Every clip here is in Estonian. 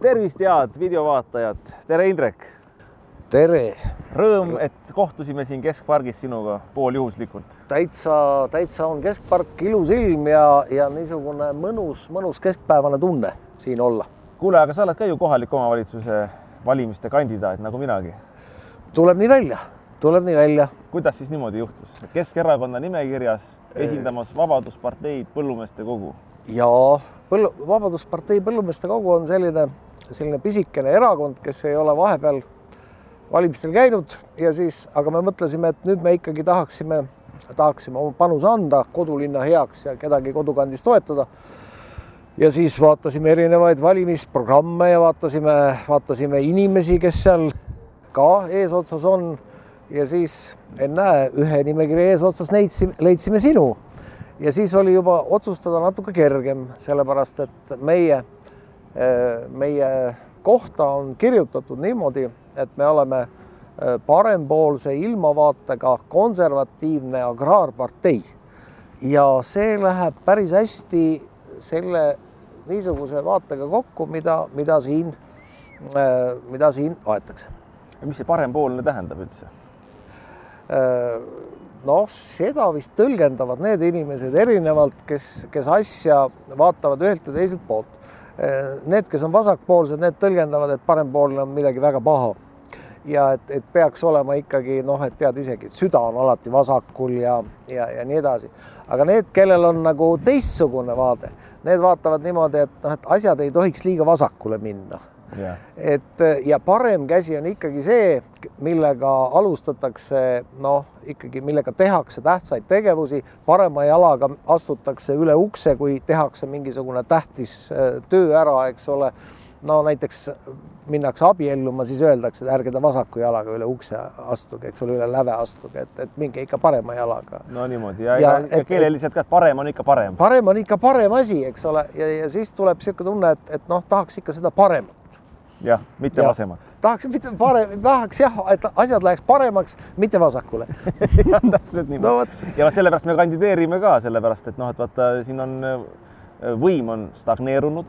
tervist, head videovaatajad, tere, Indrek. tere. Rõõm, et kohtusime siin keskpargis sinuga pooljuhuslikult. täitsa, täitsa on keskpark, ilus ilm ja, ja niisugune mõnus, mõnus keskpäevane tunne siin olla. kuule, aga sa oled ka ju kohaliku omavalitsuse valimiste kandidaat nagu minagi. tuleb nii välja, tuleb nii välja. kuidas siis niimoodi juhtus? Keskerakonna nimekirjas esindamas Vabadusparteid Põllumeeste Kogu. ja põllu, Vabaduspartei Põllumeeste Kogu on selline, selline pisikene erakond, kes ei ole vahepeal valimistel käinud ja siis, aga me mõtlesime, et nüüd me ikkagi tahaksime, tahaksime oma panuse anda kodulinna heaks ja kedagi kodukandis toetada. ja siis vaatasime erinevaid valimisprogramme ja vaatasime, vaatasime inimesi, kes seal ka eesotsas on. ja siis ennäe, ühe nimekirja eesotsas leidsime, leidsime sinu. ja siis oli juba otsustada natuke kergem, sellepärast et meie, meie kohta on kirjutatud niimoodi et me oleme parempoolse ilmavaatega konservatiivne agraarpartei ja see läheb päris hästi selle niisuguse vaatega kokku, mida, mida siin, mida siin aetakse. mis see parempoolne tähendab üldse? noh, seda vist tõlgendavad need inimesed erinevalt, kes, kes asja vaatavad ühelt ja teiselt poolt Need, kes on vasakpoolsed, need tõlgendavad, et parempoolne on midagi väga paha. ja et, et peaks olema ikkagi noh, et tead isegi, et süda on alati vasakul ja, ja, ja nii edasi. aga need, kellel on nagu teistsugune vaade, need vaatavad niimoodi, et noh, et asjad ei tohiks liiga vasakule minna Yeah. et ja parem käsi on ikkagi see, millega alustatakse, noh, ikkagi millega tehakse tähtsaid tegevusi, parema jalaga astutakse üle ukse, kui tehakse mingisugune tähtis töö ära, eks ole. no näiteks minnakse abielluma, siis öeldakse, et ärge te vasaku jalaga üle ukse astuge, eks ole, üle läve astuge, et, et minge ikka parema jalaga. no niimoodi ja, ja, ja, ja keeleliselt ka, et parem on ikka parem. parem on ikka parem asi, eks ole, ja, ja siis tuleb niisugune tunne, et, et noh, tahaks ikka seda paremat jah, mitte ja. vasemat. tahaks mitte parem, tahaks jah, et asjad läheks paremaks, mitte vasakule jah, täpselt niimoodi no,. ja sellepärast me kandideerime ka, sellepärast et noh, et vaata, siin on võim on stagneerunud.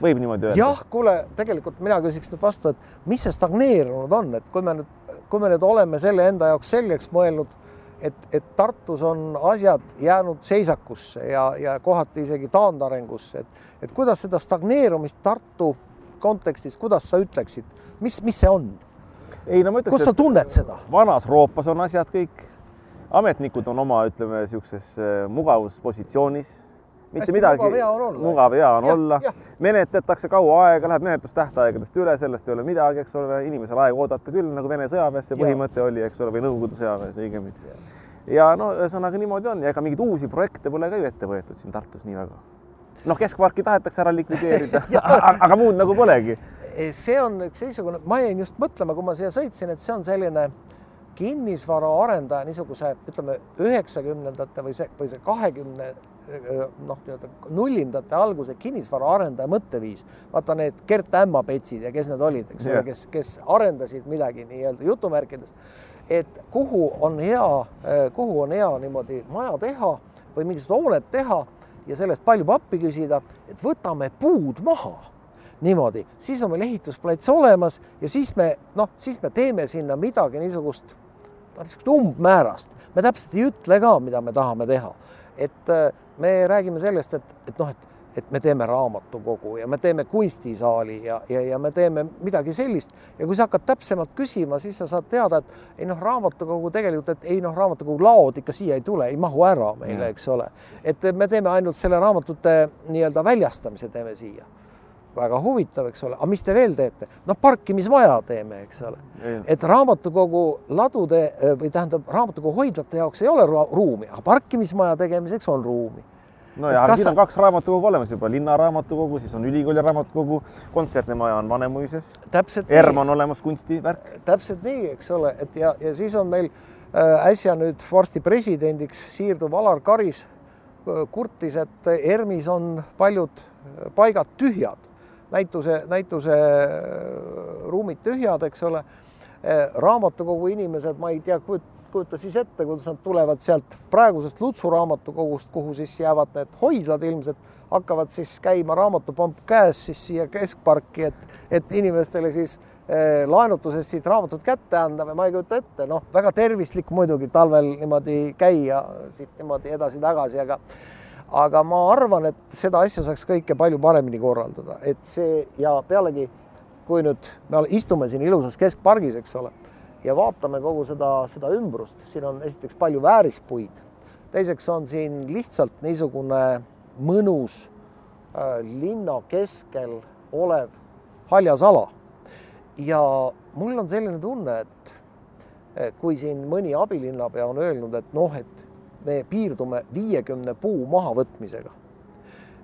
võib niimoodi öelda? jah, kuule, tegelikult mina küsiks nüüd vastu, et mis see stagneerunud on, et kui me nüüd, kui me nüüd oleme selle enda jaoks selgeks mõelnud, et, et Tartus on asjad jäänud seisakusse ja, ja kohati isegi taandarengusse, et, et kuidas seda stagneerumist Tartu kontekstis, kuidas sa ütleksid, mis, mis see on? ei no ma ütleks, kus sa tunned seda? vanas Roopas on asjad kõik, ametnikud on oma, ütleme niisuguses mugavuspositsioonis. mitte Hästi midagi, mugav hea on olla, menetletakse kaua aega, läheb menetlustähtaegadest üle, sellest ei ole midagi, eks ole, inimesel aega oodata küll, nagu Vene sõjaväes see põhimõte oli, eks ole, või Nõukogude sõjaväes õigemini. ja no ühesõnaga niimoodi on. Ja ega mingeid uusi projekte pole ka ju ette võetud siin Tartus nii väga noh, keskparki tahetakse ära likvideerida aga muud nagu polegi. see on üks niisugune, ma jäin just mõtlema, kui ma siia sõitsin, et see on selline kinnisvaraarendaja niisuguse, ütleme üheksakümnendate või see, või see kahekümne noh, nii-öelda nullindate alguse kinnisvaraarendaja mõtteviis. vaata need Gert Ämmapetsid ja kes need olid, eks ole, kes, kes arendasid midagi nii-öelda jutumärkides, et kuhu on hea, kuhu on hea niimoodi maja teha või mingisugust hoonet teha ja sellest palju pappi küsida, et võtame puud maha niimoodi, siis on meil ehitusplats olemas ja siis me noh, siis me teeme sinna midagi niisugust, noh, niisugust umbmäärast. me täpselt ei ütle ka, mida me tahame teha. et me räägime sellest, et, et noh, et et me teeme raamatukogu ja me teeme kunstisaali ja, ja, ja me teeme midagi sellist ja kui sa hakkad täpsemalt küsima, siis sa saad teada, et ei noh, raamatukogu tegelikult, et ei noh, raamatukogu laod ikka siia ei tule, ei mahu ära meile, eks ole. et me teeme ainult selle raamatute nii-öelda väljastamise teeme siia väga huvitav, eks ole, aga mis te veel teete? noh, parkimismaja teeme, eks ole. et raamatukogu ladude või tähendab, raamatukogu hoidlate jaoks ei ole ruumi, aga parkimismaja tegemiseks on ruumi nojah, aga siin on kaks raamatukogu olemas juba, linnaraamatukogu, siis on ülikooli raamatukogu, kontsertmaja on Vanemuises. ERM on olemas kunstivärk. täpselt nii, eks ole, et ja, ja siis on meil äh, äsja nüüd varsti presidendiks siirduv Alar Karis kurtis, et ERM-is on paljud äh, paigad tühjad, näituse, näituse äh, ruumid tühjad, eks ole. raamatukogu inimesed, ma ei tea, kujuta siis ette, kuidas nad tulevad sealt praegusest Lutsu raamatukogust, kuhu siis jäävad need hoidlad ilmselt, hakkavad siis käima raamatupomp käes siis siia keskparki, et, et inimestele siis eh, laenutusest siit raamatut kätte anda või ma ei kujuta ette, noh, väga tervislik muidugi talvel niimoodi käia siit niimoodi edasi-tagasi, aga aga ma arvan, et seda asja saaks kõike palju paremini korraldada, et see ja pealegi, kui nüüd me istume siin ilusas keskpargis, eks ole ja vaatame kogu seda, seda ümbrust, siin on esiteks palju väärispuid, teiseks on siin lihtsalt niisugune mõnus äh, linna keskel olev haljas ala. ja mul on selline tunne, et kui siin mõni abilinnapea on öelnud, et noh, et me piirdume viiekümne puu mahavõtmisega,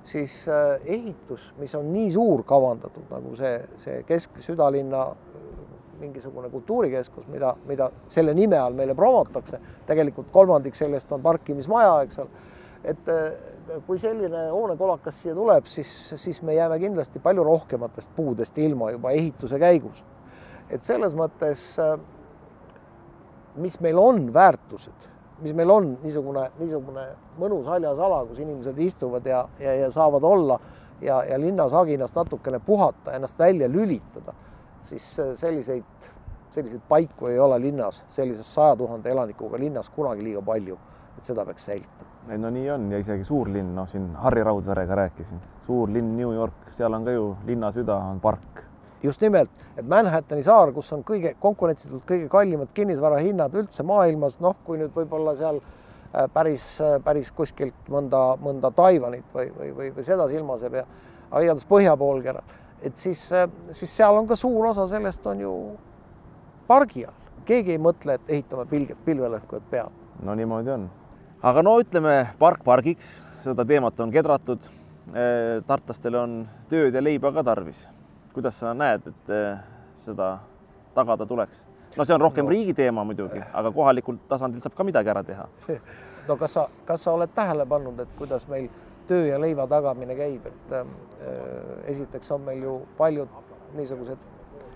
siis äh, ehitus, mis on nii suur kavandatud nagu see, see kesk südalinna mingisugune kultuurikeskus, mida, mida selle nime all meile promotakse, tegelikult kolmandik sellest on parkimismaja, eks ole. et äh, kui selline hoonekolakas siia tuleb, siis, siis me jääme kindlasti palju rohkematest puudest ilma juba ehituse käigus. et selles mõttes, äh, mis meil on väärtused, mis meil on niisugune, niisugune mõnus haljas ala, kus inimesed istuvad ja, ja, ja saavad olla ja, ja linnasaginast natukene puhata, ennast välja lülitada siis äh, selliseid, selliseid paiku ei ole linnas, sellises saja tuhande elanikuga linnas kunagi liiga palju, et seda peaks säilitama. ei no nii on ja isegi suurlinn, noh, siin Harri Raudverega rääkisin, suur linn New York, seal on ka ju linna süda on park. just nimelt, et Manhattani saar, kus on kõige konkurentsitult kõige kallimad kinnisvarahinnad üldse maailmas, noh, kui nüüd võib-olla seal äh, päris, äh, päris kuskilt mõnda, mõnda Taiwanit või, või, või, või seda silmas ei pea, aga igatahes põhja poolkeral et siis, äh, siis seal on ka suur osa sellest on ju pargi all, keegi ei mõtle, et ehitame pilged, pilvelõhkujad peale. no niimoodi on. aga no ütleme park pargiks, seda teemat on kedratud. Äh, tartlastel on tööd ja leiba ka tarvis. kuidas sa näed, et äh, seda tagada tuleks? no see on rohkem no. riigi teema muidugi, aga kohalikul tasandil saab ka midagi ära teha. no kas sa, kas sa oled tähele pannud, et kuidas meil töö ja leiva tagamine käib, et äh, esiteks on meil ju paljud niisugused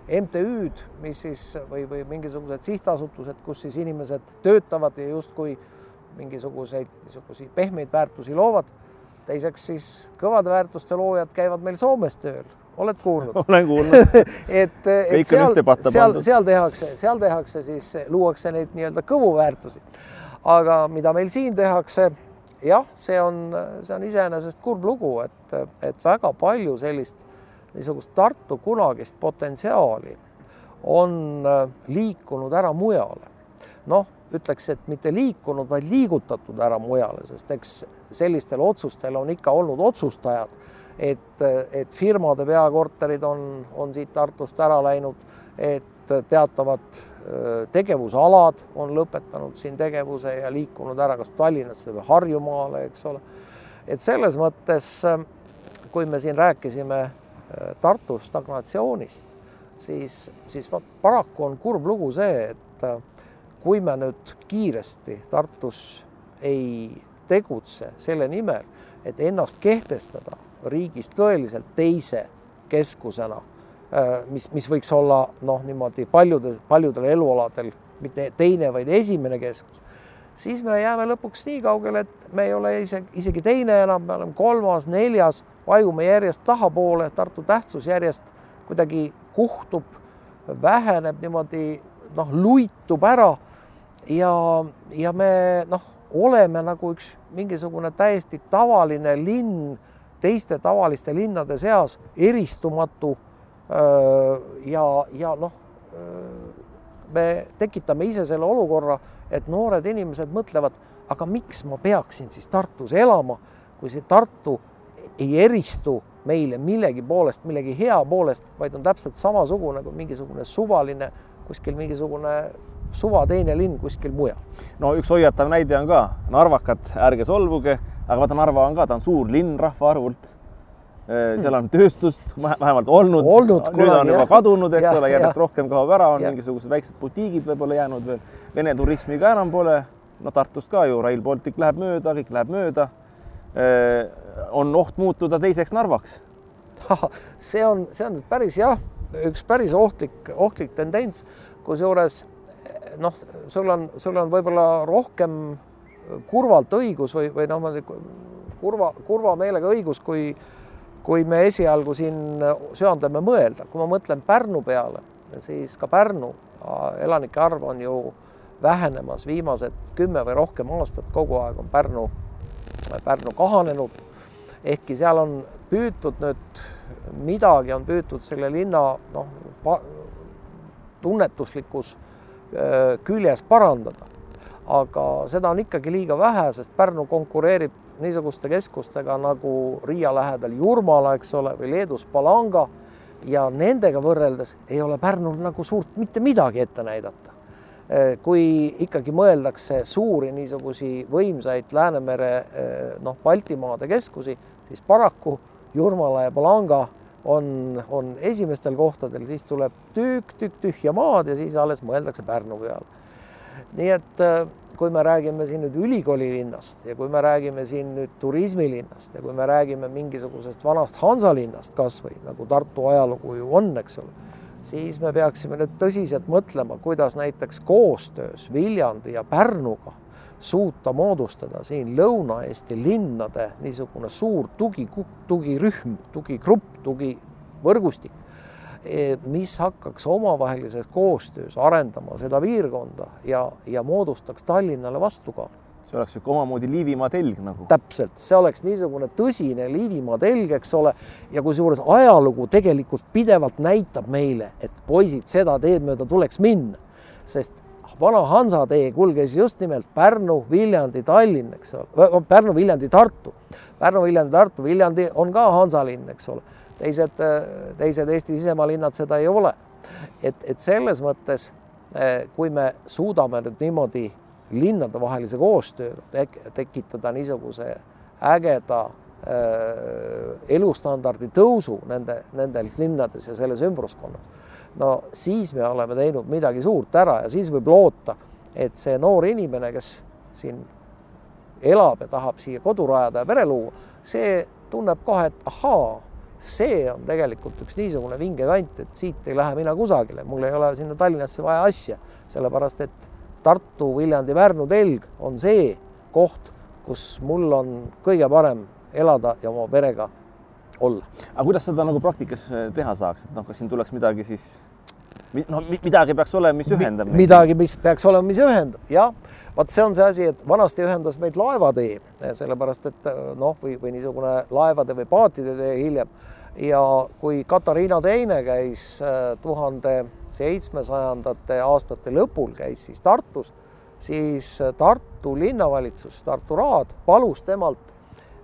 MTÜ-d, mis siis või, või mingisugused sihtasutused, kus siis inimesed töötavad ja justkui mingisuguseid niisuguseid pehmeid väärtusi loovad. teiseks siis kõvade väärtuste loojad käivad meil Soomes tööl, oled kuulnud? olen kuulnud et, et seal, seal, seal tehakse, seal tehakse siis, luuakse neid nii-öelda kõvu väärtusi. aga mida meil siin tehakse jah, see on, see on iseenesest kurb lugu, et, et väga palju sellist niisugust Tartu kunagist potentsiaali on äh, liikunud ära mujale. noh, ütleks, et mitte liikunud, vaid liigutatud ära mujale, sest eks sellistel otsustel on ikka olnud otsustajad, et, et firmade peakorterid on, on siit Tartust ära läinud, et teatavad tegevusalad on lõpetanud siin tegevuse ja liikunud ära kas Tallinnasse või Harjumaale, eks ole. et selles mõttes, kui me siin rääkisime Tartu stagnatsioonist, siis, siis paraku on kurb lugu see, et kui me nüüd kiiresti Tartus ei tegutse selle nimel, et ennast kehtestada riigis tõeliselt teise keskusena Äh, mis, mis võiks olla noh, niimoodi paljudes, paljudel elualadel mitte teine, vaid esimene keskus, siis me jääme lõpuks nii kaugele, et me ei ole isegi, isegi teine enam, me oleme kolmas, neljas, vajume järjest tahapoole, Tartu tähtsus järjest kuidagi kuhtub, väheneb niimoodi noh, luitub ära ja, ja me noh, oleme nagu üks mingisugune täiesti tavaline linn teiste tavaliste linnade seas, eristumatu ja, ja noh, me tekitame ise selle olukorra, et noored inimesed mõtlevad, aga miks ma peaksin siis Tartus elama, kui see Tartu ei eristu meile millegi poolest, millegi hea poolest, vaid on täpselt samasugune kui mingisugune suvaline kuskil mingisugune suva teine linn kuskil mujal. no üks hoiatav näide on ka, narvakad, ärge solvuge, aga vaata, Narva on ka, ta on suur linn rahvaarvult Äh, seal on tööstust vähemalt olnud, olnud, nüüd on juba kadunud, eks ja, ole, järjest ja. rohkem kaob ära, on ja. mingisugused väiksed butiigid võib-olla jäänud veel. Vene turismi ka enam pole. no Tartust ka ju, Rail Baltic läheb mööda, kõik läheb mööda. Äh, on oht muutuda teiseks Narvaks. see on, see on päris jah, üks päris ohtlik, ohtlik tendents, kusjuures noh, sul on, sul on võib-olla rohkem kurvalt õigus või, või noh, kurva, kurva meelega õigus, kui, kui me esialgu siin söandame mõelda. kui ma mõtlen Pärnu peale, siis ka Pärnu elanike arv on ju vähenemas viimased kümme või rohkem aastat, kogu aeg on Pärnu, Pärnu kahanenud. ehkki seal on püütud nüüd, midagi on püütud selle linna noh, tunnetuslikus küljes parandada. aga seda on ikkagi liiga vähe, sest Pärnu konkureerib niisuguste keskustega nagu Riia lähedal Jurmala, eks ole, või Leedus Palanga ja nendega võrreldes ei ole Pärnul nagu suurt mitte midagi ette näidata. kui ikkagi mõeldakse suuri niisugusi võimsaid Läänemere noh, Baltimaade keskusi, siis paraku Jurmala ja Palanga on, on esimestel kohtadel, siis tuleb tükk-tükk tühja maad ja siis alles mõeldakse Pärnu peale. nii et äh, kui me räägime siin nüüd ülikoolilinnast ja kui me räägime siin nüüd turismilinnast ja kui me räägime mingisugusest vanast Hansalinnast kasvõi nagu Tartu ajalugu ju on, eks ole, siis me peaksime nüüd tõsiselt mõtlema, kuidas näiteks koostöös Viljandi ja Pärnuga suuta moodustada siin Lõuna-Eesti linnade niisugune suur tugi, tugirühm, tugigrupp, tugivõrgustik, mis hakkaks omavahelises koostöös arendama seda piirkonda ja, ja moodustaks Tallinnale vastukaalu see oleks niisugune omamoodi Liivimaa telg nagu. täpselt, see oleks niisugune tõsine Liivimaa telg, eks ole, ja kusjuures ajalugu tegelikult pidevalt näitab meile, et poisid, seda teed mööda tuleks minna, sest vana Hansatee kulges just nimelt Pärnu, Viljandi, Tallinn, eks ole, Pärnu, Viljandi, Tartu. Pärnu, Viljandi, Tartu, Viljandi on ka Hansalinn, eks ole. Teised, teised Eesti sisemaalinnad seda ei ole. et, et selles mõttes, kui me suudame nüüd niimoodi linnadevahelise koostööga tek tekitada niisuguse ägeda äh, elustandardi tõusu nende, nendes linnades ja selles ümbruskonnas no siis me oleme teinud midagi suurt ära ja siis võib loota, et see noor inimene, kes siin elab ja tahab siia kodu rajada ja pere luua, see tunneb kohe, et ahaa, see on tegelikult üks niisugune vinge kant, et siit ei lähe mina kusagile, mul ei ole sinna Tallinnasse vaja asja, sellepärast et Tartu, Viljandi, Pärnu telg on see koht, kus mul on kõige parem elada ja oma perega olla. aga kuidas seda nagu praktikas äh, teha saaks, et noh, kas siin tuleks midagi siis, no midagi peaks olema, mis ühendab Mi? midagi, mis peaks olema, mis ühendab, jah. Vot see on see asi, et vanasti ühendas meid laevatee, sellepärast et äh, noh, või, või niisugune laevade või paatide tee hiljem. ja kui Katariina Teine käis äh, tuhande seitsmesajandate aastate lõpul, käis siis Tartus, siis Tartu linnavalitsus, Tartu raad palus temalt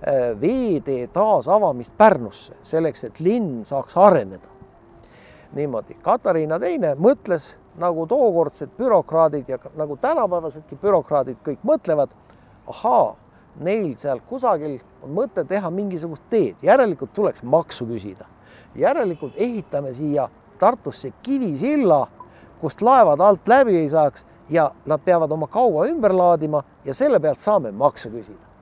Äh, veetee taasavamist Pärnusse, selleks et linn saaks areneda. niimoodi, Katariina Teine mõtles nagu tookordsed bürokraadid ja nagu tänapäevasedki bürokraadid kõik mõtlevad, ahaa, neil seal kusagil on mõte teha mingisugust teed, järelikult tuleks maksu küsida. järelikult ehitame siia Tartusse kivisilla, kust laevad alt läbi ei saaks ja nad peavad oma kaua ümber laadima ja selle pealt saame maksu küsida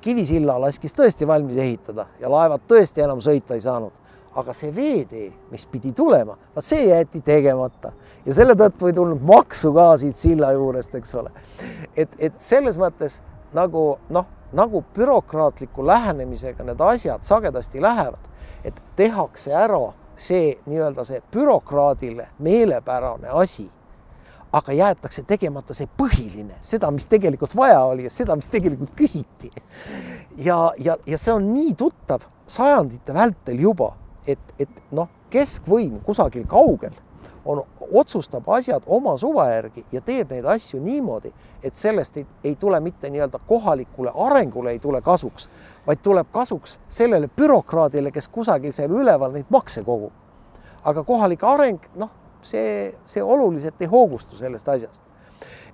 Kivisilla laskis tõesti valmis ehitada ja laevad tõesti enam sõita ei saanud. Aga see veetee, mis pidi tulema, vaat see jäeti tegemata ja selle tõttu ei tulnud maksu ka siit silla juurest, eks ole. et, et selles mõttes nagu noh, nagu bürokraatliku lähenemisega need asjad sagedasti lähevad, et tehakse ära see nii-öelda see bürokraadile meelepärane asi aga jäetakse tegemata see põhiline, seda, mis tegelikult vaja oli ja seda, mis tegelikult küsiti. ja, ja, ja see on nii tuttav sajandite vältel juba, et, et noh, keskvõim kusagil kaugel on, otsustab asjad oma suva järgi ja teeb neid asju niimoodi, et sellest ei, ei tule mitte nii-öelda kohalikule arengule ei tule kasuks, vaid tuleb kasuks sellele bürokraadile, kes kusagil seal üleval neid makse kogub. aga kohalik areng, noh, see, see oluliselt ei hoogustu sellest asjast.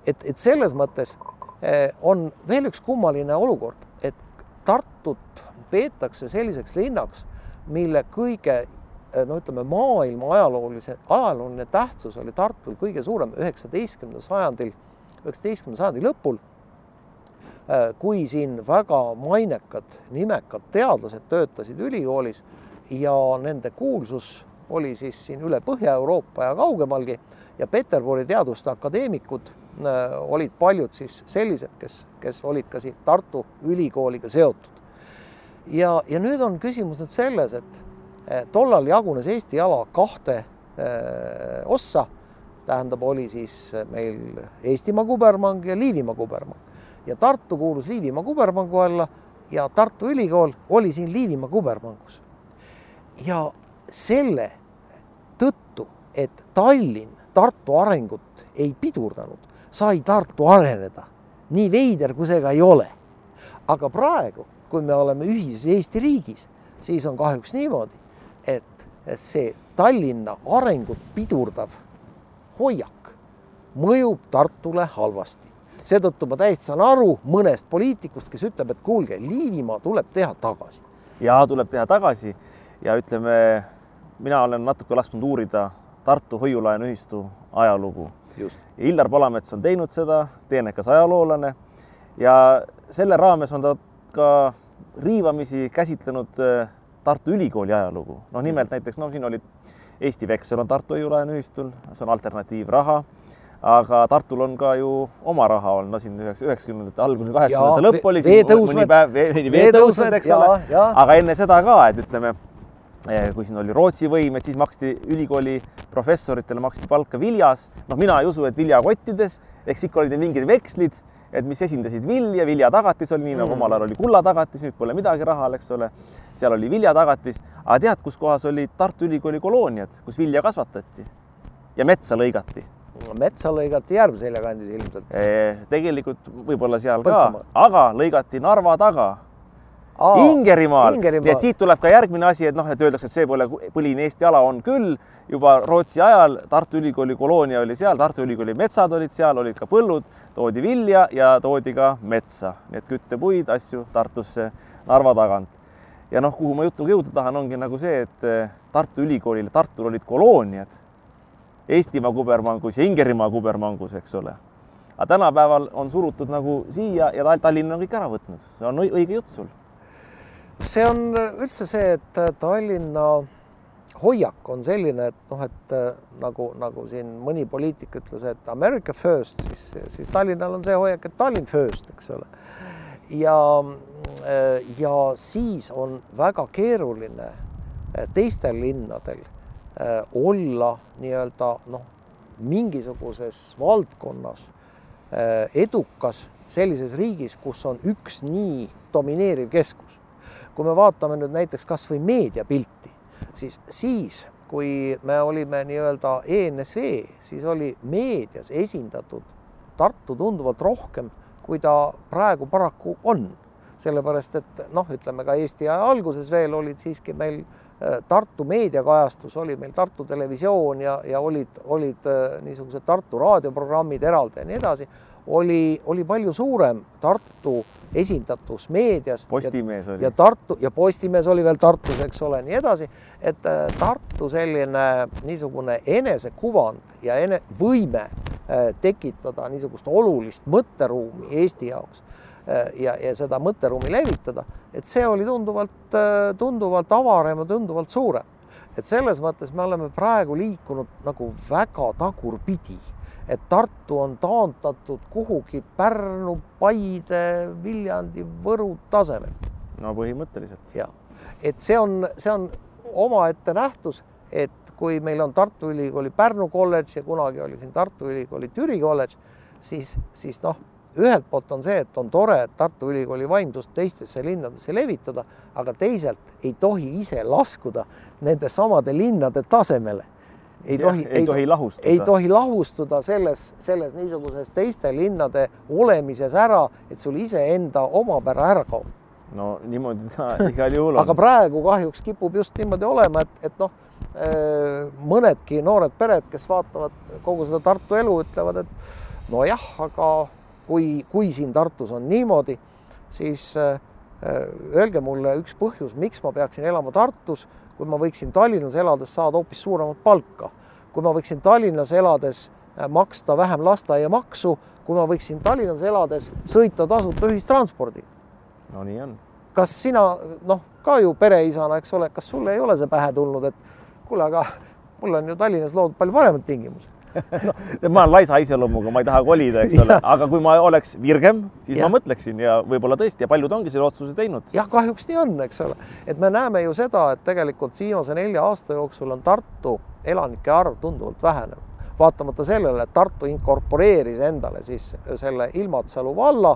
et, et selles mõttes eh, on veel üks kummaline olukord, et Tartut peetakse selliseks linnaks, mille kõige eh, no ütleme, maailma ajaloolise, ajalooline tähtsus oli Tartul kõige suurem üheksateistkümnendal sajandil, üheksateistkümnenda sajandi lõpul, eh, kui siin väga mainekad, nimekad teadlased töötasid ülikoolis ja nende kuulsus oli siis siin üle Põhja-Euroopa ja kaugemalgi ja Peterburi Teaduste Akadeemikud äh, olid paljud siis sellised, kes, kes olid ka siit Tartu Ülikooliga seotud. Ja, ja nüüd on küsimus nüüd selles, et tollal jagunes Eesti ala kahte äh, ossa, tähendab, oli siis meil Eestimaa kubermang ja Liivimaa kubermang ja Tartu kuulus Liivimaa kubermangu alla ja Tartu Ülikool oli siin Liivimaa kubermangus. ja selle tõttu, et Tallinn Tartu arengut ei pidurdanud, sai Tartu areneda. nii veider, kui see ka ei ole. aga praegu, kui me oleme ühises Eesti riigis, siis on kahjuks niimoodi, et see Tallinna arengut pidurdav hoiak mõjub Tartule halvasti seetõttu ma täitsa saan aru mõnest poliitikust, kes ütleb, et kuulge, Liivimaa tuleb teha tagasi. ja tuleb teha tagasi ja ütleme, mina olen natuke lasknud uurida Tartu hoiulaenuühistu ajalugu. Illar Palamets on teinud seda, teenekas ajaloolane ja selle raames on ta ka riivamisi käsitlenud äh, Tartu Ülikooli ajalugu. noh, nimelt näiteks noh, siin olid Eesti Veksel on Tartu hoiulaenuühistul, see on alternatiivraha aga Tartul on ka ju oma raha olnud, no siin üheksa, üheksakümnendate algus, kaheksakümnendate lõpp oli mõni päev veetõusmed, eks ole, aga enne seda ka, et ütleme, eh, kui siin oli Rootsi võim, et siis maksti ülikooli professoritele maksti palka viljas, noh, mina ei usu, et viljakottides, eks ikka olid mingid vekslid, et mis esindasid vilja, viljatagatis oli nii nagu mm. omal ajal oli kullatagatis, nüüd pole midagi rahal, eks ole. seal oli viljatagatis, aga tead, kus kohas olid Tartu Ülikooli kolooniad, kus vilja kasvatati ja metsa lõigati metsa lõigati Järvselja kandis ilmselt. tegelikult võib-olla seal Põltsamaa. ka, aga lõigati Narva taga. Ingerimaal, nii et siit tuleb ka järgmine asi, et noh, et öeldakse, et see pole põline Eesti ala, on küll juba Rootsi ajal Tartu Ülikooli koloonia oli seal, Tartu Ülikooli metsad olid seal, olid ka põllud, toodi vilja ja toodi ka metsa, nii et küttepuid, asju Tartusse Narva tagant. ja noh, kuhu ma jutuga jõuda tahan, ongi nagu see, et Tartu Ülikoolil, Tartul olid kolooniad Eestimaa kubermangus ja Ingerimaa kubermangus, eks ole. aga tänapäeval on surutud nagu siia ja Tallinn on kõik ära võtnud, see on õige jutt sul. see on üldse see, et Tallinna hoiak on selline, et noh, et nagu, nagu siin mõni poliitik ütles, et America first, siis, siis Tallinnal on see hoiak, et Tallinn first, eks ole. ja, ja siis on väga keeruline teistel linnadel Äh, olla nii-öelda noh, mingisuguses valdkonnas äh, edukas sellises riigis, kus on üks nii domineeriv keskus. kui me vaatame nüüd näiteks kasvõi meediapilti, siis, siis kui me olime nii-öelda ENSV, siis oli meedias esindatud Tartu tunduvalt rohkem, kui ta praegu paraku on. sellepärast et noh, ütleme ka Eesti aja alguses veel olid siiski meil Äh, Tartu meediakajastus oli meil Tartu Televisioon ja, ja olid, olid äh, niisugused Tartu raadioprogrammid eraldi ja nii edasi, oli, oli palju suurem Tartu esindatus meedias. Postimees oli. ja Tartu ja Postimees oli veel Tartus, eks ole, nii edasi, et äh, Tartu selline niisugune enesekuvand ja ene-, võime tekitada niisugust olulist mõtteruumi Eesti jaoks Äh, ja, ja seda mõtteruumi levitada, et see oli tunduvalt, äh, tunduvalt avaram ja tunduvalt suurem. et selles mõttes me oleme praegu liikunud nagu väga tagurpidi, et Tartu on taandatud kuhugi Pärnu, Paide, Viljandi, Võru tasemel. no põhimõtteliselt. jah, et see on, see on omaette nähtus, et kui meil on Tartu Ülikooli Pärnu kolledž ja kunagi oli siin Tartu Ülikooli Türi kolledž, siis, siis noh ühelt poolt on see, et on tore, et Tartu Ülikooli vaimsust teistesse linnadesse levitada, aga teisalt ei tohi ise laskuda nende samade linnade tasemele. Ei tohi, ei, ei tohi lahustuda. ei tohi lahustuda selles, selles niisuguses teiste linnade olemises ära, et sul iseenda omapära ära kaob. no niimoodi ta igal juhul on. aga praegu kahjuks kipub just niimoodi olema, et, et noh, mõnedki noored pered, kes vaatavad kogu seda Tartu elu, ütlevad, et nojah, aga kui, kui siin Tartus on niimoodi, siis äh, äh, öelge mulle üks põhjus, miks ma peaksin elama Tartus, kui ma võiksin Tallinnas elades saada hoopis suuremat palka, kui ma võiksin Tallinnas elades äh, maksta vähem lasteaiamaksu, kui ma võiksin Tallinnas elades sõita tasuta ühistranspordiga. no nii on. kas sina noh, ka ju pereisana, eks ole, kas sulle ei ole see pähe tulnud, et kuule, aga mul on ju Tallinnas loodud palju paremad tingimused no, ma olen laisa iseloomuga, ma ei taha kolida, eks ole, aga kui ma oleks virgem, siis ja. ma mõtleksin ja võib-olla tõesti ja paljud ongi selle otsuse teinud. jah, kahjuks nii on, eks ole, et me näeme ju seda, et tegelikult viimase nelja aasta jooksul on Tartu elanike arv tunduvalt vähenenud vaatamata sellele, et Tartu inkorporeeris endale siis selle Ilmatsalu valla,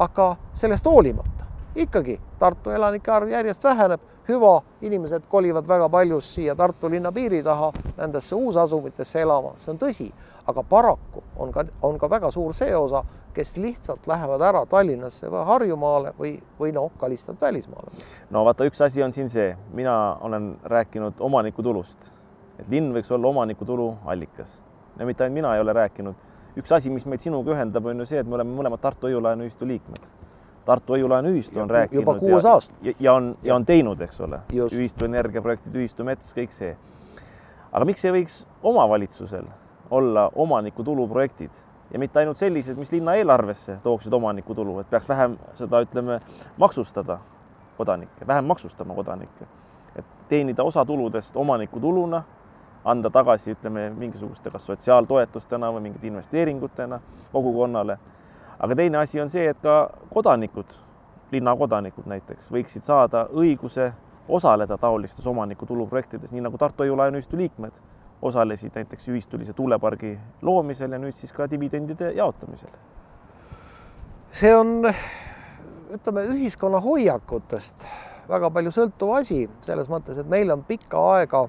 aga sellest hoolimata ikkagi Tartu elanike arv järjest väheneb hüva, inimesed kolivad väga palju siia Tartu linna piiri taha, nendesse uusasumitesse elama, see on tõsi, aga paraku on ka, on ka väga suur see osa, kes lihtsalt lähevad ära Tallinnasse või Harjumaale või, või noh, ka lihtsalt välismaale. no vaata, üks asi on siin see, mina olen rääkinud omanikutulust, et linn võiks olla omanikutulu allikas. Ja mitte ainult mina ei ole rääkinud. üks asi, mis meid sinuga ühendab, on ju see, et me oleme mõlemad Tartu Hoiu-laenuühistu liikmed Tartu Hoiu-laenuühistu on rääkinud. juba kuues aasta. ja, on, ja on teinud, eks ole, ühistu energiaprojektid, ühistu mets, kõik see. aga miks ei võiks omavalitsusel olla omanikutulu projektid ja mitte ainult sellised, mis linna eelarvesse tooksid omanikutulu, et peaks vähem seda, ütleme, maksustada kodanikke, vähem maksustama kodanikke, et teenida osa tuludest omanikutuluna, anda tagasi, ütleme, mingisuguste kas sotsiaaltoetustena või mingite investeeringutena kogukonnale aga teine asi on see, et ka kodanikud, linnakodanikud näiteks, võiksid saada õiguse osaleda taolistes omanikutuluprojektides, nii nagu Tartu Hoiu-laenuühistu liikmed osalesid näiteks ühistulise tuulepargi loomisel ja nüüd siis ka dividendide jaotamisel. see on, ütleme, ühiskonna hoiakutest väga palju sõltuv asi, selles mõttes, et meil on pikka aega,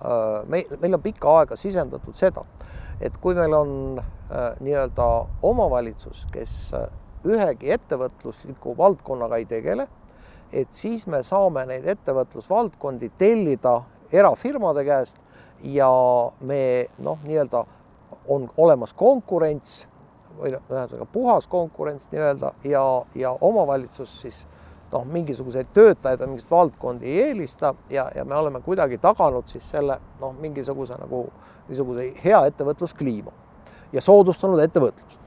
äh, meil, meil on pikka aega sisendatud seda, et kui meil on äh, nii-öelda omavalitsus, kes äh, ühegi ettevõtlusliku valdkonnaga ei tegele, et siis me saame neid ettevõtlusvaldkondi tellida erafirmade käest ja me noh, nii-öelda on olemas konkurents või noh, ühesõnaga puhas konkurents nii-öelda ja, ja omavalitsus siis noh, mingisuguseid töötajaid või mingisuguseid valdkondi ei eelista ja, ja me oleme kuidagi taganud siis selle noh, mingisuguse nagu niisuguse hea ettevõtluskliima ja soodustanud ettevõtlust.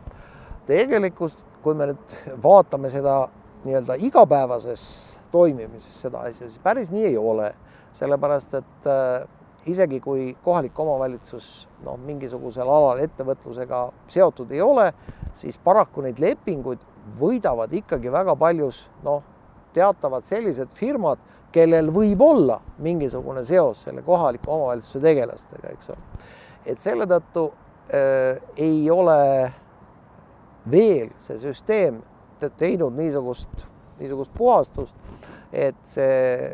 tegelikult, kui me nüüd vaatame seda nii-öelda igapäevases toimimises seda asja, siis päris nii ei ole, sellepärast et äh, isegi kui kohalik omavalitsus noh, mingisugusel alal ettevõtlusega seotud ei ole, siis paraku neid lepinguid võidavad ikkagi väga paljus noh, teatavad sellised firmad, kellel võib olla mingisugune seos selle kohaliku omavalitsuse tegelastega, eks ole. et selle tõttu äh, ei ole veel see süsteem teinud niisugust, niisugust puhastust, et see,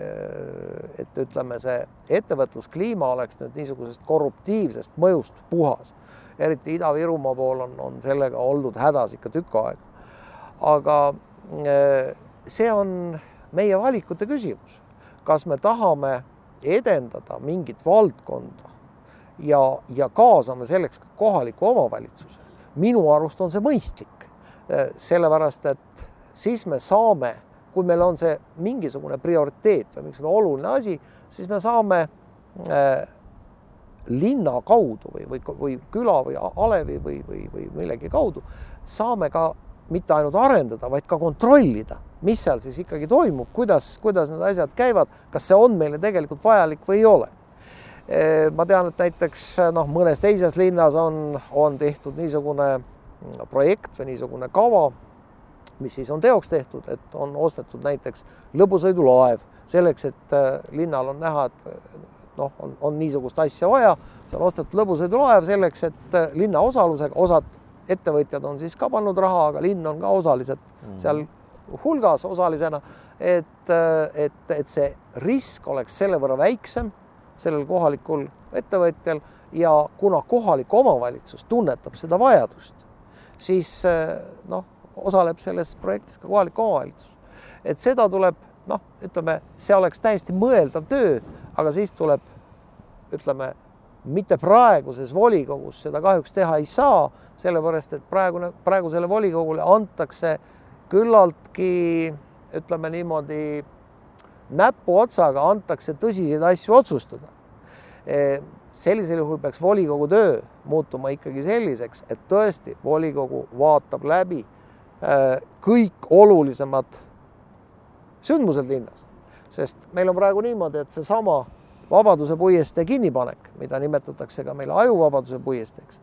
et ütleme, see ettevõtluskliima oleks nüüd niisugusest korruptiivsest mõjust puhas. eriti Ida-Virumaa pool on, on sellega oldud hädas ikka tükk aega. aga äh, see on meie valikute küsimus. Kas me tahame edendada mingit valdkonda ja, ja kaasame selleks ka kohaliku omavalitsuse. minu arust on see mõistlik, sellepärast et siis me saame, kui meil on see mingisugune prioriteet või mingisugune oluline asi, siis me saame äh, linna kaudu või, või, või küla või alevi või, või, või millegi kaudu saame ka mitte ainult arendada, vaid ka kontrollida, mis seal siis ikkagi toimub, kuidas, kuidas need asjad käivad, kas see on meile tegelikult vajalik või ei ole. ma tean, et näiteks noh, mõnes teises linnas on, on tehtud niisugune projekt või niisugune kava, mis siis on teoks tehtud, et on ostetud näiteks lõbusõidulaev selleks, et äh, linnal on näha, et noh, on, on niisugust asja vaja, see on ostetud lõbusõidulaev selleks, et linna osalusega osad ettevõtjad on siis ka pannud raha, aga linn on ka osalised mm -hmm. seal hulgas osalisena, et, et, et see risk oleks selle võrra väiksem sellel kohalikul ettevõtjal ja kuna kohalik omavalitsus tunnetab seda vajadust, siis noh, osaleb selles projektis ka kohalik omavalitsus. et seda tuleb noh, ütleme, see oleks täiesti mõeldav töö, aga siis tuleb ütleme mitte praeguses volikogus seda kahjuks teha ei saa, sellepärast et praegune, praegusele volikogule antakse küllaltki ütleme niimoodi näpuotsaga antakse tõsiseid asju otsustada. E, sellisel juhul peaks volikogu töö muutuma ikkagi selliseks, et tõesti volikogu vaatab läbi e, kõik olulisemad sündmused linnas, sest meil on praegu niimoodi, et seesama Vabaduse puiestee kinnipanek, mida nimetatakse ka meil ajuvabaduse puiesteeks,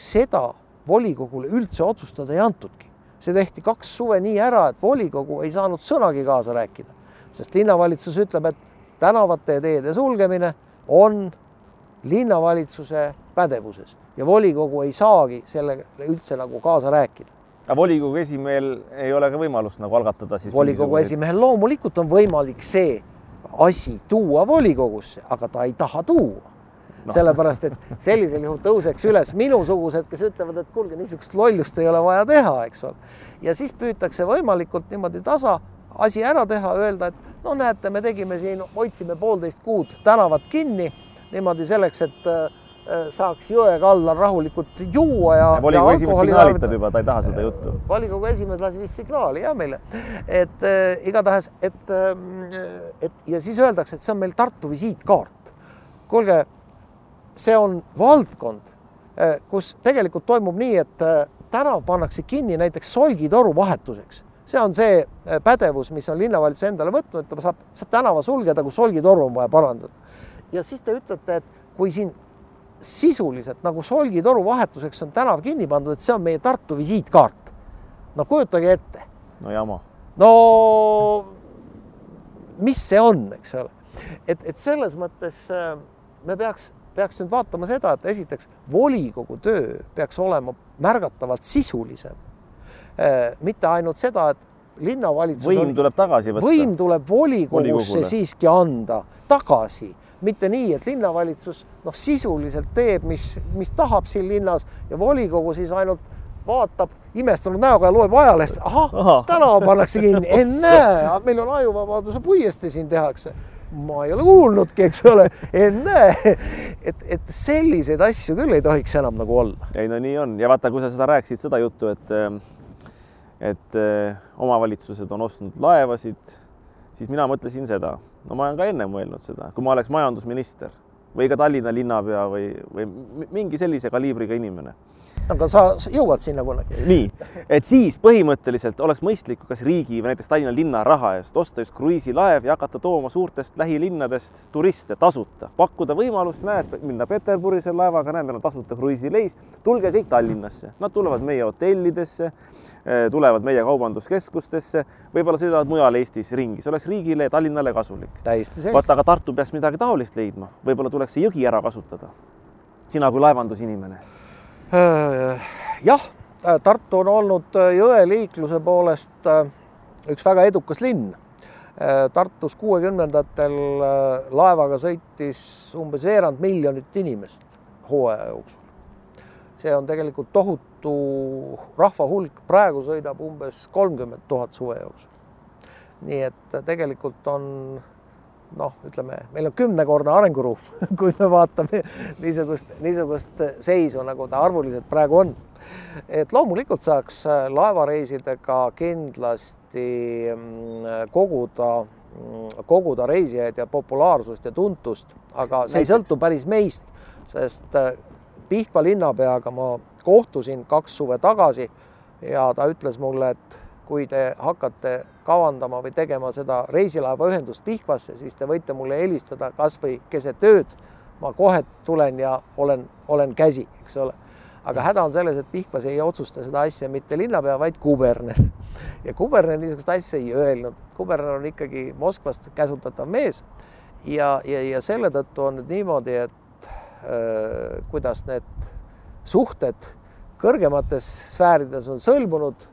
seda volikogule üldse otsustada ei antudki. See tehti kaks suve nii ära, et volikogu ei saanud sõnagi kaasa rääkida, sest linnavalitsus ütleb, et tänavate ja teede sulgemine on linnavalitsuse pädevuses ja volikogu ei saagi sellega üldse nagu kaasa rääkida. aga volikogu esimehel ei ole ka võimalust nagu algatada siis volikogu esimehel loomulikult on võimalik see asi tuua volikogusse, aga ta ei taha tuua no. sellepärast et sellisel juhul tõuseks üles minusugused, kes ütlevad, et kuulge, niisugust lollust ei ole vaja teha, eks ole. ja siis püütakse võimalikult niimoodi tasa asi ära teha, öelda, et no näete, me tegime siin, hoidsime poolteist kuud tänavat kinni niimoodi selleks, et äh, saaks jõe kallal rahulikult juua ja. volikogu esimees signaalitab juba, ta ei taha seda juttu. volikogu esimees lasi vist signaali jah meile, et äh, igatahes, et äh,, et ja siis öeldakse, et see on meil Tartu visiitkaart. kuulge, see on valdkond äh,, kus tegelikult toimub nii, et äh, tänav pannakse kinni näiteks solgitoru vahetuseks see on see äh, pädevus, mis on linnavalitsus endale võtnud, et ta saab, saab tänava sulgeda, kui solgitoru on vaja parandada. ja siis te ütlete, et kui siin sisuliselt nagu solgitoru vahetuseks on tänav kinni pandud, et see on meie Tartu visiitkaart. no kujutage ette. no jama. no mis see on, eks ole, et, et selles mõttes me peaks, peaks nüüd vaatama seda, et esiteks volikogu töö peaks olema märgatavalt sisulisem. Äh, mitte ainult seda, et linnavalitsus võim tuleb tagasi võtta. võim tuleb volikogusse siiski anda tagasi, mitte nii, et linnavalitsus noh, sisuliselt teeb, mis, mis tahab siin linnas ja volikogu siis ainult vaatab imestunud näoga ja loeb ajalehest, ahah Aha., tänav pannakse kinni, ennäe, meil on ajuvabaduse puiestee siin tehakse ma ei ole kuulnudki, eks ole, ennäe, et, et selliseid asju küll ei tohiks enam nagu olla. ei no nii on. Ja vaata, kui sa seda rääkisid, seda juttu, et et eh, omavalitsused on ostnud laevasid, siis mina mõtlesin seda, no ma olen ka enne mõelnud seda, kui ma oleks majandusminister või ka Tallinna linnapea või, või mingi sellise kaliibriga inimene aga sa jõuad sinna kunagi. nii, et siis põhimõtteliselt oleks mõistlik, kas riigi või näiteks Tallinna linna raha eest osta just kruiisilaev ja hakata tooma suurtest lähilinnadest turiste tasuta, pakkuda võimalust, näed, minna Peterburi selle laevaga, näed, meil on tasuta kruiisileis, tulge kõik Tallinnasse, nad tulevad meie hotellidesse Eh, tulevad meie kaubanduskeskustesse, võib-olla sõidavad mujal Eestis ringi, see oleks riigile ja Tallinnale kasulik. täiesti selge. vaata, aga Tartu peaks midagi taolist leidma, võib-olla tuleks see jõgi ära kasutada. sina kui laevandusinimene. Äh, jah, äh, Tartu on olnud äh, jõeliikluse poolest üks väga edukas linn. Tartus kuuekümnendatel laevaga sõitis umbes veerand miljonit inimest hooaja jooksul see on tegelikult tohutu rahva hulk, praegu sõidab umbes kolmkümmend tuhat suve jooksul. nii et tegelikult on noh, ütleme, meil on kümnekordne arenguruum, kui me vaatame niisugust, niisugust seisu, nagu ta arvuliselt praegu on. et loomulikult saaks laevareisidega kindlasti mm, koguda, mm, koguda reisijaid ja populaarsust ja tuntust, aga see ei sõltu päris meist, sest Pihkva linnapeaga ma kohtusin kaks suve tagasi ja ta ütles mulle, et kui te hakkate kavandama või tegema seda reisilaevaühendust Pihkvasse, siis te võite mulle helistada kas või keset ööd. ma kohe tulen ja olen, olen käsi, eks ole. aga häda on selles, et Pihkvas ei otsusta seda asja mitte linnapea, vaid kuberner. ja kuberner niisugust asja ei öelnud. kuberner on ikkagi Moskvast käsutatav mees. ja, ja, ja selle tõttu on nüüd niimoodi, et Äh, kuidas need suhted kõrgemates sfäärides on sõlmunud,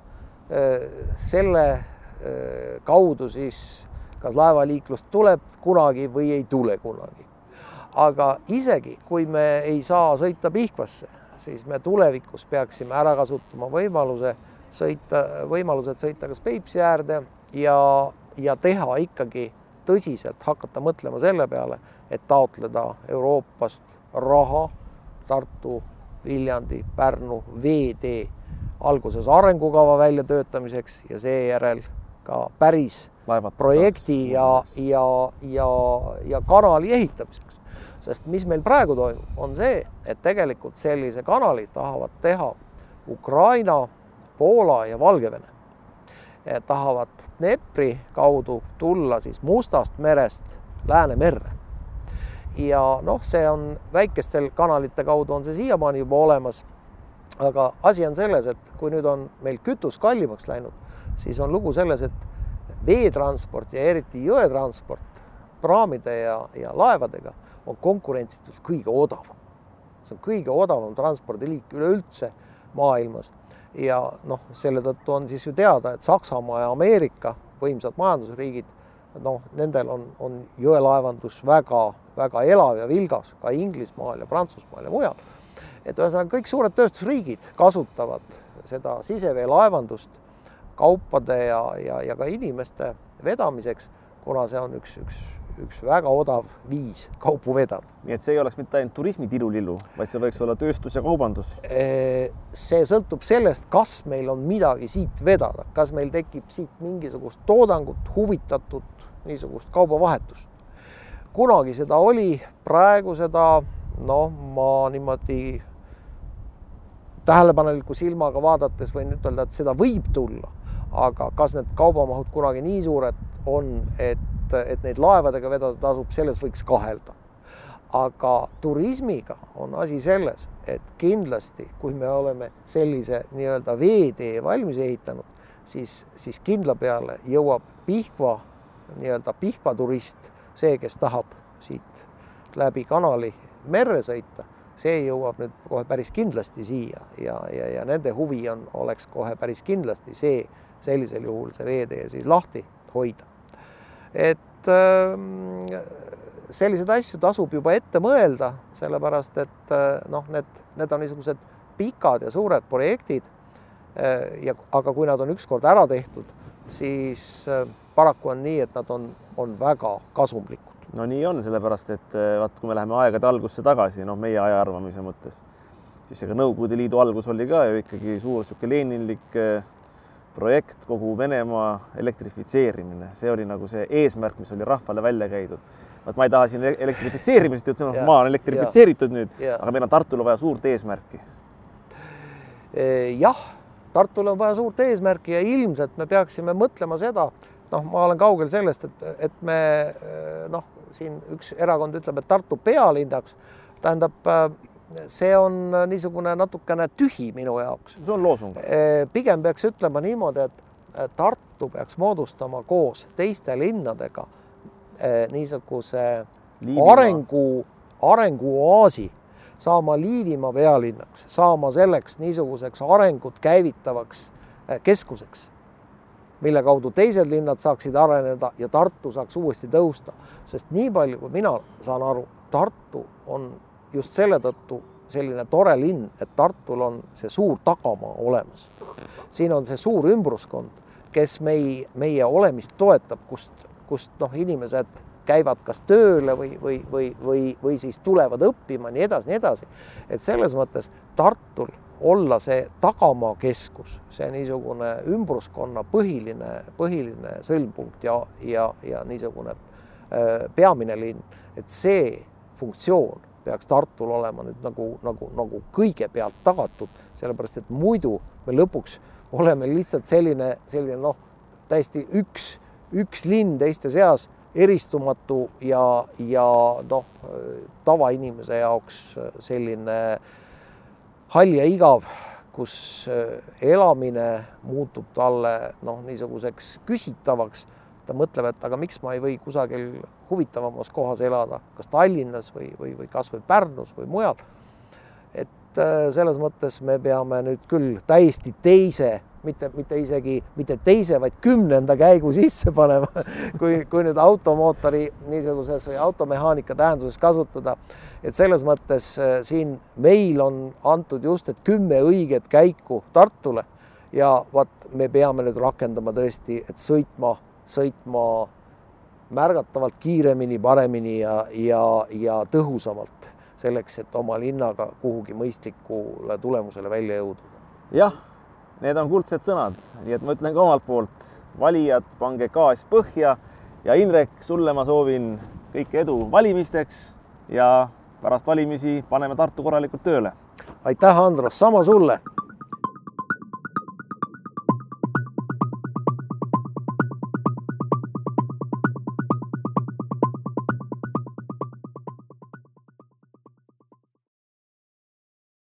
selle äh, kaudu siis kas laevaliiklust tuleb kunagi või ei tule kunagi. aga isegi, kui me ei saa sõita Pihkvasse, siis me tulevikus peaksime ära kasutama võimaluse sõita, võimalused sõita kas Peipsi äärde ja, ja teha ikkagi tõsiselt hakata mõtlema selle peale, et taotleda Euroopast raha Tartu, Viljandi, Pärnu veetee alguses arengukava väljatöötamiseks ja seejärel ka päris Laevad projekti ja, ja, ja, ja kanali ehitamiseks. sest mis meil praegu toimub, on see, et tegelikult sellise kanali tahavad teha Ukraina, Poola ja Valgevene. tahavad Dnepri kaudu tulla siis Mustast merest Läänemerre ja noh, see on väikestel kanalite kaudu on see siiamaani juba olemas. Aga asi on selles, et kui nüüd on meil kütus kallimaks läinud, siis on lugu selles, et veetransport ja eriti jõetransport praamide ja, ja laevadega on konkurentsitult kõige odavam. see on kõige odavam transpordiliik üleüldse maailmas ja noh, selle tõttu on siis ju teada, et Saksamaa ja Ameerika, võimsad majandusriigid, noh, nendel on, on jõelaevandus väga-väga elav ja vilgas ka Inglismaal ja Prantsusmaal ja mujal. Et ühesõnaga kõik suured tööstusriigid kasutavad seda siseveelaevandust kaupade ja, ja, ja ka inimeste vedamiseks, kuna see on üks, üks üks väga odav viis kaupu vedada. nii et see ei oleks mitte ainult turismi tilulillu, vaid see võiks olla tööstus ja kaubandus? see sõltub sellest, kas meil on midagi siit vedada, kas meil tekib siit mingisugust toodangut, huvitatud niisugust kaubavahetust. kunagi seda oli, praegu seda noh, ma niimoodi tähelepaneliku silmaga vaadates võin ütelda, et seda võib tulla, aga kas need kaubamahud kunagi nii suured on, et et, neid laevadega vedada tasub, selles võiks kahelda. aga turismiga on asi selles, et kindlasti, kui me oleme sellise nii-öelda veetee valmis ehitanud, siis, siis kindla peale jõuab Pihkva, nii-öelda Pihkva turist, see, kes tahab siit läbi kanali merre sõita, see jõuab nüüd kohe päris kindlasti siia ja, ja, ja nende huvi on, oleks kohe päris kindlasti see, sellisel juhul see veetee siis lahti hoida et ähm, selliseid asju tasub juba ette mõelda, sellepärast et äh, noh, need, need on niisugused pikad ja suured projektid. Äh, ja aga kui nad on ükskord ära tehtud, siis äh, paraku on nii, et nad on, on väga kasumlikud. No nii on, sellepärast et vaat, kui me läheme aegade algusse tagasi, noh, meie aja arvamise mõttes, siis ega Nõukogude Liidu algus oli ka ju ikkagi suur niisugune leninlik projekt, kogu Venemaa elektrifitseerimine, see oli nagu see eesmärk, mis oli rahvale välja käidud. vot ma ei taha siin elektrifitseerimisest jutt, maa on elektrifitseeritud nüüd, aga meil on Tartule vaja suurt eesmärki. jah, Tartule on vaja suurt eesmärki ja ilmselt me peaksime mõtlema seda, noh, ma olen kaugel sellest, et, et me noh, siin üks erakond ütleb, et Tartu pealinnaks, tähendab see on niisugune natukene tühi minu jaoks. see on loosung. pigem peaks ütlema niimoodi, et Tartu peaks moodustama koos teiste linnadega niisuguse Liivimaa. arengu, arenguoaasi, saama Liivimaa pealinnaks, saama selleks niisuguseks arengut käivitavaks keskuseks, mille kaudu teised linnad saaksid areneda ja Tartu saaks uuesti tõusta, sest nii palju, kui mina saan aru, Tartu on just selle tõttu selline tore linn, et Tartul on see suur tagamaa olemas. siin on see suur ümbruskond, kes mei, meie olemist toetab, kust, kust noh, inimesed käivad kas tööle või, või, või, või, või siis tulevad õppima, nii edasi, nii edasi. et selles mõttes Tartul olla see tagamaakeskus, see niisugune ümbruskonna põhiline, põhiline sõlmpunkt ja, ja, ja niisugune äh, peamine linn, et see funktsioon peaks Tartul olema nüüd nagu, nagu, nagu kõigepealt tagatud, sellepärast et muidu me lõpuks oleme lihtsalt selline, selline noh, täiesti üks, üks linn teiste seas, eristumatu ja, ja noh, tavainimese jaoks selline hall ja igav, kus elamine muutub talle noh, niisuguseks küsitavaks ta mõtleb, et aga miks ma ei või kusagil huvitavamas kohas elada, kas Tallinnas või, või, või kasvõi Pärnus või mujal. et äh, selles mõttes me peame nüüd küll täiesti teise, mitte, mitte isegi mitte teise, vaid kümnenda käigu sisse panema, kui, kui nüüd automootori niisuguses või automehaanika tähenduses kasutada. et selles mõttes äh, siin meil on antud just, et kümme õiget käiku Tartule ja vot me peame nüüd rakendama tõesti, et sõitma sõitma märgatavalt kiiremini, paremini ja, ja, ja tõhusamalt selleks, et oma linnaga kuhugi mõistlikule tulemusele välja jõuda. jah, need on kuldsed sõnad, nii et ma ütlen ka omalt poolt, valijad, pange gaas põhja ja Indrek, sulle ma soovin kõike edu valimisteks ja pärast valimisi paneme Tartu korralikult tööle. aitäh, Andrus, sama sulle